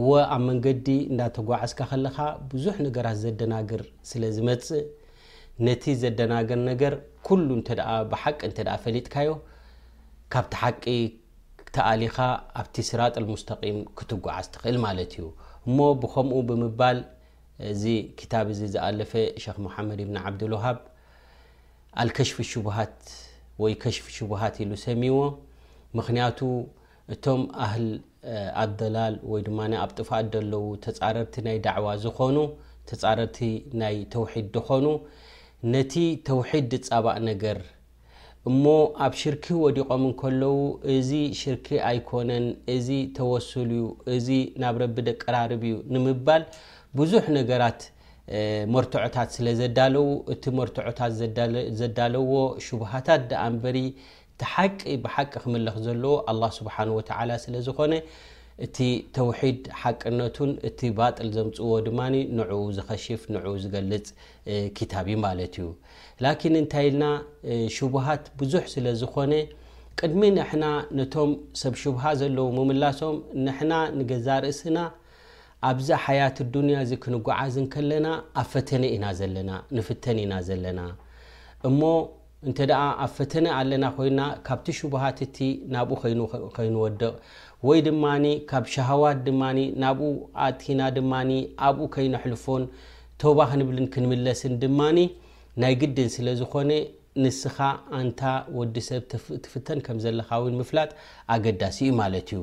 እወ ኣብ መንገዲ እንዳተጓዓዝካ ከለኻ ብዙሕ ነገራት ዘደናግር ስለ ዝመጽእ ነቲ ዘደናግር ነገር ኩሉ እንተ ብሓቂ እንተ ፈሊጥካዮ ካብቲ ሓቂ ተኣሊኻ ኣብቲ ስራጥ ልሙስተቂም ክትጓዓዝ ትኽእል ማለት እዩ እሞ ብከምኡ ብምባል እዚ ክታብ እዚ ዝኣለፈ ሸክ መሓመድ ብኒ ዓብዱልውሃብ ኣልከሽፍ ሽቡሃት ወይ ከሽፍ ሽቡሃት ኢሉ ሰሚዎ ምክንያቱ እቶም ኣህል ኣብ ደላል ወይ ድማ ኣብ ጥፋኣት ደለዉ ተጻረርቲ ናይ ዳዕዋ ዝኮኑ ተጻረርቲ ናይ ተውሒድ ድኮኑ ነቲ ተውሒድ ድጻባእ ነገር እሞ ኣብ ሽርኪ ወዲቆም እንከለዉ እዚ ሽርኪ ኣይኮነን እዚ ተወሱል እዩ እዚ ናብ ረቢ ደቀራርብ እዩ ንምባል ብዙሕ ነገራት መርትዖታት ስለ ዘዳለዉ እቲ መርትዖታት ዘዳለዎ ሽብሃታት ደኣ እንበሪ እቲ ሓቂ ብሓቂ ክምለኽ ዘለዎ ኣላህ ስብሓነሁ ወተዓላ ስለ ዝኾነ እቲ ተውሒድ ሓቅነቱን እቲ ባጥል ዘምጽእዎ ድማ ንዕኡ ዝኸሽፍ ንዕኡ ዝገልጽ ክታብ እዩ ማለት እዩ ላኪን እንታይ ኢልና ሽቡሃት ብዙሕ ስለ ዝኾነ ቅድሚ ንሕና ነቶም ሰብ ሽብሃ ዘለዉ ምምላሶም ንሕና ንገዛ ርእስና ኣብዛ ሓያት ዱንያ እዚ ክንጓዓዝ እንከለና ኣብ ፈተነ ኢና ዘለና ንፍተን ኢና ዘለና እሞ እንተ ደኣ ኣብ ፈተነ ኣለና ኮይና ካብቲ ሽቡሃት እቲ ናብኡ ከይኑ ከይንወድቕ ወይ ድማ ካብ ሸሃዋት ድማ ናብኡ ኣእቲና ድማ ኣብኡ ከይነሕልፎን ቶባ ክንብልን ክንምለስን ድማ ናይ ግድን ስለ ዝኾነ ንስኻ ኣንታ ወዲ ሰብ ትፍተን ከም ዘለኻ እውን ምፍላጥ ኣገዳሲ እዩ ማለት እዩ።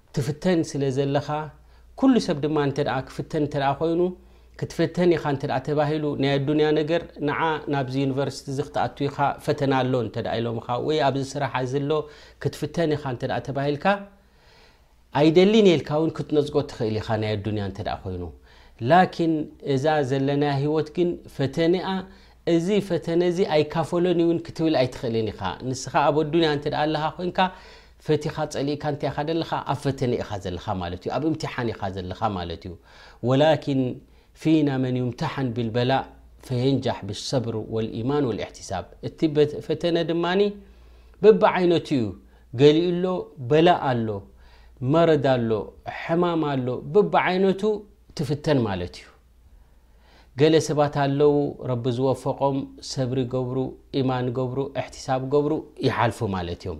ትፍተን ስለ ዘለኻ ኩሉ ሰብ ድማ እንተ ክፍተን እንተ ኮይኑ ክትፈተን ኢኻ እንተ ተባሂሉ ናይ ኣዱንያ ነገር ንዓ ናብዚ ዩኒቨርሲቲ እዚ ክትኣቱ ኢኻ ፈተና ኣሎ እንተ ኢሎምኻ ወይ ኣብዚ ስራሕ እዚ ኣሎ ክትፍተን ኢኻ እንተ ተባሂልካ ኣይደሊን ኢልካ እውን ክትነፅጎ ትኽእል ኢኻ ናይ ኣዱንያ እንተ ኮይኑ ላኪን እዛ ዘለና ህይወት ግን ፈተንኣ እዚ ፈተነ እዚ ኣይካፈሎን እውን ክትብል ኣይትኽእልን ኢኻ ንስኻ ኣብ ኣዱንያ እንተ ኣለኻ ኮንካ ፈቲኻ ጸሊእካ እንታይ ኢኻ ደለኻ ኣብ ፈተነ ኢኻ ዘለኻ ማለት እዩ ኣብ እምትሓን ኢኻ ዘለኻ ማለት እዩ ወላኪን ፊና መን ዩምተሓን ቢልበላእ ፈየንጃሕ ብሰብር ወልኢማን ወልእሕትሳብ እቲ ፈተነ ድማኒ በብዓይነቱ እዩ ገሊኡ ኣሎ በላእ ኣሎ መረድ ኣሎ ሕማም ኣሎ በብዓይነቱ ትፍተን ማለት እዩ ገለ ሰባት ኣለዉ ረቢ ዝወፈቆም ሰብሪ ገብሩ ኢማን ገብሩ እሕትሳብ ገብሩ ይሓልፉ ማለት እዮም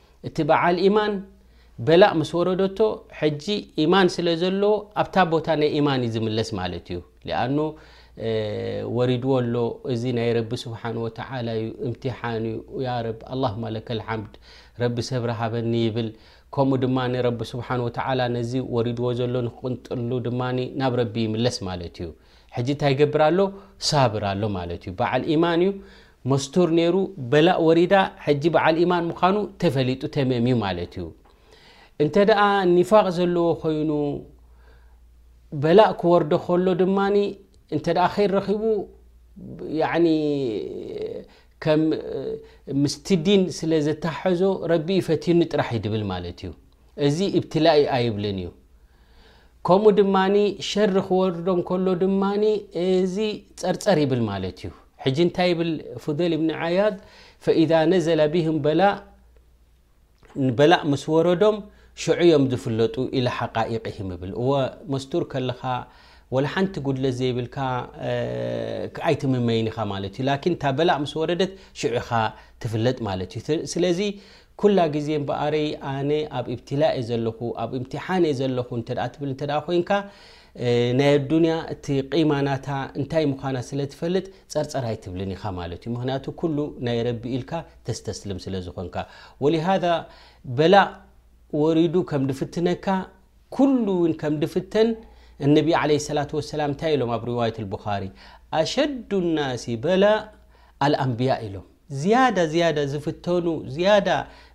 እቲ በዓል ኢማን በላእ ምስ ወረደቶ ሕጂ ኢማን ስለ ዘለዎ ኣብታ ቦታ ናይ ኢማን እዩ ዝምለስ ማለት እዩ ሊኣኑ ወሪድዎ ኣሎ እዚ ናይ ረቢ ስብሓን ወተዓላ እዩ እምትሓን እዩ ያ ረቢ ኣላሁማ ለከልሓምድ ረቢ ሰብሪ ሃበኒ ይብል ከምኡ ድማ ረቢ ስብሓን ወተዓላ ነዚ ወሪድዎ ዘሎ ንክቕንጥሉ ድማ ናብ ረቢ ይምለስ ማለት እዩ ሕጂ እንታይ ይገብር ኣሎ ሳብር ኣሎ ማለት እዩ በዓል ኢማን እዩ መስቱር ነይሩ በላእ ወሪዳ ሕጂ በዓል ኢማን ምዃኑ ተፈሊጡ ተመም እዩ ማለት እዩ እንተ ደኣ ኒፋቅ ዘለዎ ኮይኑ በላእ ክወርዶ ከሎ ድማ እንተ ደኣ ኸይር ረኺቡ ያኒ ከም ምስቲ ዲን ስለ ዘተሓሐዞ ረቢ ፈትኒ ጥራሕ እዩ ድብል ማለት እዩ እዚ እብትላኢ ኣይብልን እዩ ከምኡ ድማ ሸሪ ክወርዶ እንከሎ ድማ እዚ ጸርጸር ይብል ማለት እዩ ሕጂ እንታይ ይብል ፉደል እብኒ ዓያድ ፈኢዛ ነዘለ ብህም በላእ በላእ ምስ ወረዶም ሽዑ እዮም ዝፍለጡ ኢለ ሓቃኢቅህም ይብል እወ መስቱር ከለኻ ወላ ሓንቲ ጉድለት ዘይብልካ ኣይትምመይን ኢኻ ማለት እዩ ላኪን እታ በላእ ምስ ወረደት ሽዑ ኢኻ ትፍለጥ ማለት እዩ ስለዚ ኩላ ግዜ እምበኣረይ ኣነ ኣብ ኢብትላእ እየ ዘለኹ፣ ኣብ ኢምትሓን እየ ዘለኹ እንተ ትብል እንተ ኮይንካ፣ ናይ ኣዱንያ እቲ ቂማ ናታ እንታይ ምዃና ስለ ትፈልጥ ጸርጸር ኣይትብልን ኢኻ ማለት እዩ። ምኽንያቱ ኩሉ ናይ ረቢ ኢልካ ተስተስልም ስለ ዝኾንካ። ወሊሃዛ በላእ ወሪዱ ከም ድፍትነካ ኩሉ እውን ከም ድፍተን እነቢ ዓለይሂ ሰላቱ ወሰላም እንታይ ኢሎም ኣብ ሪዋየት ኣልቡኻሪ ኣሸዱ ናሲ በላእ ኣልኣንብያ ኢሎም። ዝያዳ ዝያዳ ዝፍተኑ ዝያዳ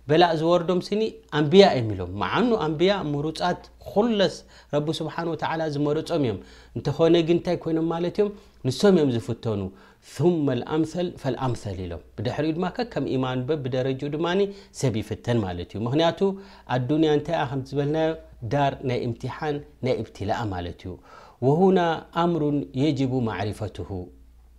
በላእ ዝወርዶም ስኒ ኣንብያ እዮም ኢሎም መዓኑ ኣንብያ ምሩፃት ኩለስ ረቢ ስብሓን ወተዓላ ዝመረፆም እዮም እንተኾነ ግን እንታይ ኮይኖም ማለት እዮም ንሶም እዮም ዝፍተኑ ثመ ኣምሰል ፈልኣምሰል ኢሎም ብድሕሪኡ ድማ ከከም ኢማን በ ብደረጁ ድማ ሰብ ይፍተን ማለት እዩ ምክንያቱ ኣዱንያ እንታይ ኣ ከምዝበልናዮ ዳር ናይ እምትሓን ናይ እብትላኣ ማለት እዩ ወሁና ኣምሩን የጅቡ ማዕሪፈትሁ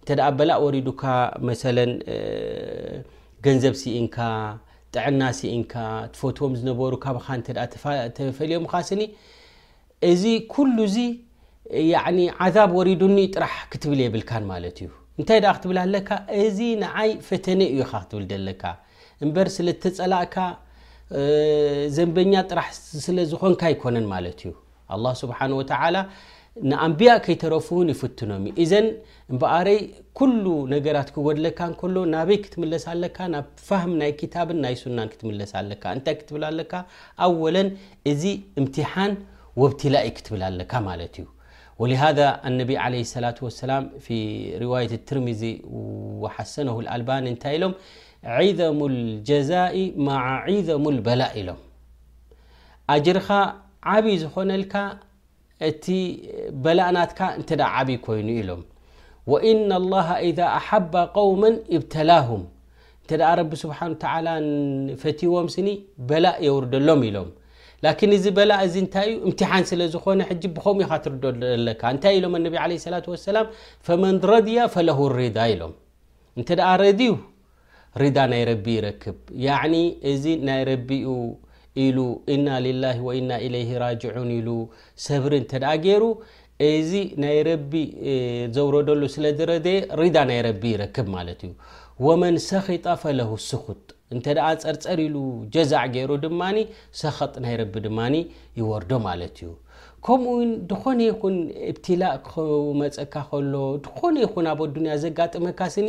እንተ ደኣ በላእ ወሪዱካ መሰለን ገንዘብ ስኢንካ ጥዕና ስኢንካ ትፈትዎም ዝነበሩ ካብኻ እንተ ደኣ ተፈልዮምኻ ስኒ እዚ ኩሉ እዚ ያዕኒ ዓዛብ ወሪዱኒ ጥራሕ ክትብል የብልካን ማለት እዩ እንታይ ደኣ ክትብል ኣለካ እዚ ንዓይ ፈተነ እዩ ኢኻ ክትብል ደለካ እምበር ስለ እተጸላእካ ዘንበኛ ጥራሕ ስለ ዝኾንካ ኣይኮነን ማለት እዩ ኣላህ ስብሓን ወተዓላ ንኣንብያ ከይተረፉ እውን ይፍትኖም እዩ እዘን እምበኣረይ ኩሉ ነገራት ክጎድለካ እንከሎ ናበይ ክትምለስ ኣለካ ናብ ፋህም ናይ ክታብን ናይ ሱናን ክትምለስ ኣለካ እንታይ ክትብል ኣለካ ኣወለን እዚ እምትሓን ወብትላ እዩ ክትብል ኣለካ ማለት እዩ ወሃذ ኣነቢ ለ ሰላት ወሰላም ርዋየት ትርሚዚ ሓሰነሁ ኣልባኒ እንታይ ኢሎም ዒዘሙ ልጀዛኢ ማዓ ዒዘሙ ልበላእ ኢሎም ኣጅርኻ ዓቢ ዝኾነልካ እቲ በላእ ናትካ እንተ ዓብይ ኮይኑ ኢሎም ወኢነ ላሃ ኢዛ ኣሓባ ቀውመን እብተላሁም እንተ ረቢ ስብሓን ተላ ፈትዎም ስኒ በላእ የውርደሎም ኢሎም ላኪን እዚ በላእ እዚ እንታይ እዩ እምትሓን ስለ ዝኾነ ሕጂ ብከምኡ ኢካ ትርዶ ኣለካ እንታይ ኢሎም ኣነቢ ለ ላት ወሰላም ፈመን ረድያ ፈለሁ ሪዳ ኢሎም እንተ ረድዩ ሪዳ ናይ ረቢ ይረክብ ያዕኒ እዚ ናይ ረቢ ዩ ኢሉ እና ሊላሂ ወኢና ኢለይሂ ራጅዑን ኢሉ ሰብሪ እንተ ጌሩ እዚ ናይ ረቢ ዘውረደሉ ስለ ዝረደየ ሪዳ ናይ ረቢ ይረክብ ማለት እዩ ወመን ሰኺጠ ፈለሁ ስኹጥ እንተ ጸርጸር ኢሉ ጀዛዕ ገይሩ ድማ ሰኸጥ ናይ ረቢ ድማ ይወርዶ ማለት እዩ ከምኡ ውን ዝኾነ ይኹን እብትላእ ክመፀካ ከሎ ዝኾነ ይኹን ኣብ ኣዱንያ ዘጋጥመካ ስኒ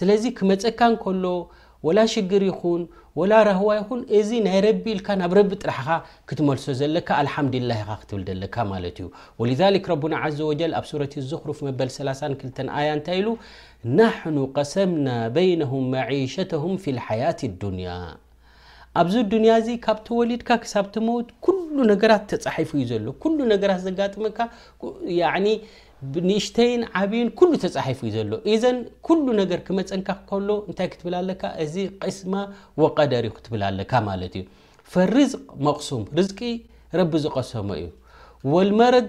ስለዚ ክመጸካ እንከሎ ወላ ሽግር ይኹን ወላ ራህዋ ይኹን እዚ ናይ ረቢ ኢልካ ናብ ረቢ ጥራሕ ኢኻ ክትመልሶ ዘለካ ኣልሓምዱሊላህ ኢኻ ክትብል ዘለካ ማለት እዩ ወሊዛሊክ ረቡና ዓዘ ወጀል ኣብ ሱረት ዙኽሩፍ መበል ሰላሳን ክልተን ኣያ እንታይ ኢሉ ናሕኑ ቀሰምና በይነሁም መዒሸተሁም ፊ ልሓያት ዱንያ ኣብዚ ዱንያ እዚ ካብ ተወሊድካ ክሳብ ትመውት ኩሉ ነገራት ተጻሒፉ እዩ ዘሎ ኩሉ ነገራት ዘጋጥመካ ያኒ ንእሽተይን ዓብይን ኩሉ ተጻሒፉ እዩ ዘሎ ኢዘን ኩሉ ነገር ክመጸንካ ከሎ እንታይ ክትብል ኣለካ እዚ ቅስማ ወቀደር እዩ ክትብል ኣለካ ማለት እዩ ፈርዝቅ መቅሱም ርዝቂ ረቢ ዝቀሰሞ እዩ ወልመረድ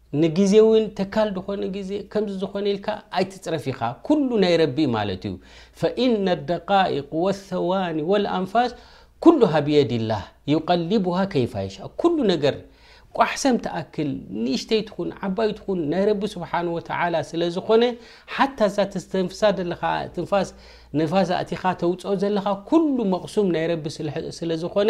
ንግዜውን ተካል ድኾነ ግዜ ከምዚ ዝኾነ ኢልካ ኣይትጽረፍ ኢኻ ኩሉ ናይ ረቢ እዩ ማለት እዩ ፈኢነ ደቃይቅ ወሰዋኒ ወልኣንፋስ ኩሉሃ ብየዲ ላህ ይቀሊቡሃ ከይፋ የሻእ ኩሉ ነገር ቋሕሰም ትኣክል ንእሽተይ ትኹን ዓባይ ትኹን ናይ ረቢ ስብሓን ወተዓላ ስለ ዝኾነ ሓታ እዛ ተስተንፍሳ ዘለኻ ትንፋስ ንፋስ ኣእቲኻ ተውፅኦ ዘለኻ ኩሉ መቕሱም ናይ ረቢ ስለ ዝኾነ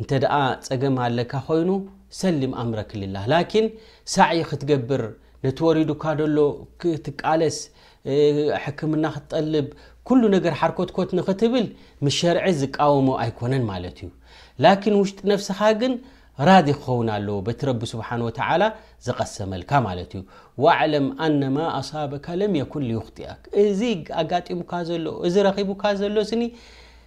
እንተ ደኣ ጸገም ኣለካ ኮይኑ ሰሊም ኣምረክ ልላ ላኪን ሳዕይ ክትገብር ነቲ ወሪዱካ ደሎ ክትቃለስ ሕክምና ክትጠልብ ኩሉ ነገር ሓርኮትኮት ንክትብል ምስ ሸርዒ ዝቃወሞ ኣይኮነን ማለት እዩ ላኪን ውሽጢ ነፍስኻ ግን ራዲ ክኸውን ኣለዎ በቲ ረቢ ስብሓን ወተዓላ ዝቐሰመልካ ማለት እዩ ዋዕለም ኣነማ ኣሳበካ ለም የኩን ልዩክትኣክ እዚ ኣጋጢሙካ ዘሎ እዚ ረኺቡካ ዘሎ ስኒ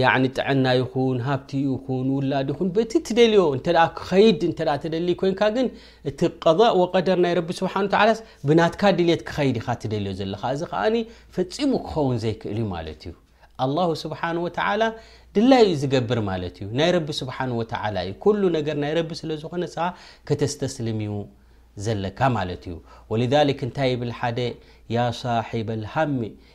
ያዕኒ ጥዕና ይኹን ሃብቲ ይኹን ውላድ ይኹን በቲ ትደልዮ እንተ ክኸይድ እንተ ትደልይ ኮንካ ግን እቲ ቀضእ ወቀደር ናይ ረቢ ስብሓን ተዓላስ ብናትካ ድልት ክኸይድ ኢኻ ትደልዮ ዘለኻ እዚ ከኣ ፈፂሙ ክኸውን ዘይክእል እዩ ማለት እዩ ኣላሁ ስብሓን ወተዓላ ድላይ እዩ ዝገብር ማለት እዩ ናይ ረቢ ስብሓን ወተዓላ እዩ ኩሉ ነገር ናይ ረቢ ስለ ዝኾነ ሰ ከተስተስልም እዩ ዘለካ ማለት እዩ ወልክ እንታይ ይብል ሓደ ያ ሳሒበ ልሃሚ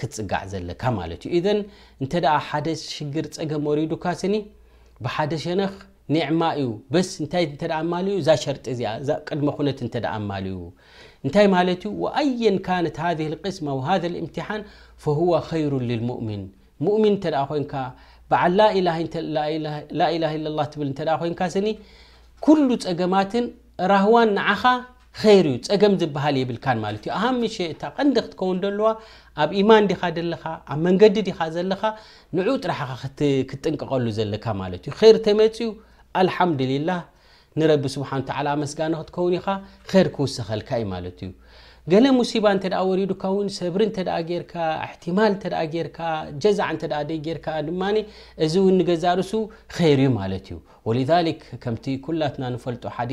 ክትጽጋዕ ዘለካ ማለት እዩ ኢዘን እንተ ሓደ ሽግር ጸገም ወሪዱካ ስኒ ብሓደ ሸነኽ ኒዕማ እዩ በስ እንታይ እንተ ኣማልዩ እዛ ሸርጢ እዚኣ እዛ ቅድመ ኩነት እንተ ኣማልዩ እንታይ ማለት እዩ ወኣየን ካነት ሃذ ልቅስማ ወሃذ ልእምትሓን ፈሁወ ኸይሩ ልልሙእምን ሙእሚን እንተ ኮንካ በዓል ላኢላሃ ኢላ ላ ትብል እንተ ኮንካ ስኒ ኩሉ ጸገማትን ራህዋን ንዓኻ ኸይር እዩ ጸገም ዝብሃል የብልካን ማለት እዩ ኣሃምሸ እታ ቀንዲ ክትከውን ደለዋ ኣብ ኢማን ዲኻ ደለኻ ኣብ መንገዲ ዲኻ ዘለኻ ንዑ ጥራሕኻ ክትጥንቀቐሉ ዘለካ ማለት እዩ ኸይር ተመጽዩ ኣልሓምድልላህ ንረቢ ስብሓን ወተዓላ ኣመስጋኒ ክትከውን ኢኻ ኸይር ክውሰኸልካ እዩ ማለት እዩ ገለ ሙሲባ እንተ ወሪዱካ እውን ሰብሪ እንተ ጌርካ እሕትማል እንተ ጌርካ ጀዛዕ እንተ ደይ ጌርካ ድማ እዚ እውን ንገዛእ ርእሱ ኸይር እዩ ማለት እዩ ወልዛሊክ ከምቲ ኩላትና ንፈልጦ ሓዲ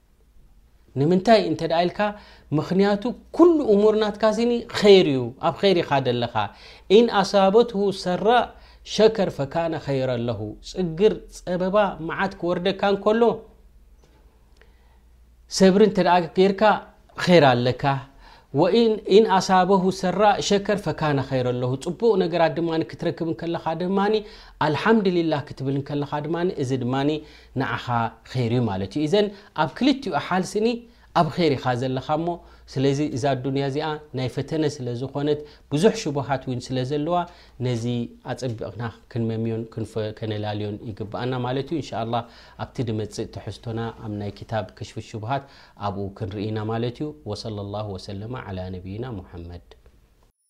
ንምንታይ እንተ ኢልካ ምኽንያቱ ኩሉ እሙር ናትካ ሲኒ ኸይር እዩ ኣብ ኸይር ኢኻ ደለኻ ኢን ኣሳበትሁ ሰራእ ሸከር ፈካነ ኸይረ ኣለኹ ፅግር ፀበባ መዓት ክወርደካ እንከሎ ሰብሪ እንተ ገይርካ ኸይር ኣለካ ወኢን ኣሳበሁ ሰራእ ሸከር ፈካነ ኸይረ ኣለኹ ፅቡቕ ነገራት ድማ ክትረክብ ከለኻ ድማ ኣልሓምድልላ ክትብል ከለኻ ድማ እዚ ድማ ንዓኻ ኼር እዩ ማለት እዩ እዘን ኣብ ክልቲኡ ሓል ስኒ ኣብ ኼር ኢኻ ዘለኻ እሞ ስለዚ እዛ ኣዱንያ እዚኣ ናይ ፈተነ ስለ ዝኾነት ብዙሕ ሽቡሃት እውን ስለ ዘለዋ ነዚ ኣጸቢቕና ክንመምዮን ከነላልዮን ይግብኣና ማለት እዩ እንሻ ኣላ ኣብቲ ድመጽእ ትሕዝቶና ኣብ ናይ ክታብ ክሽፍ ሽቡሃት ኣብኡ ክንርኢና ማለት እዩ ወሰለ ላሁ ወሰለማ ዓላ ነቢይና ሙሓመድ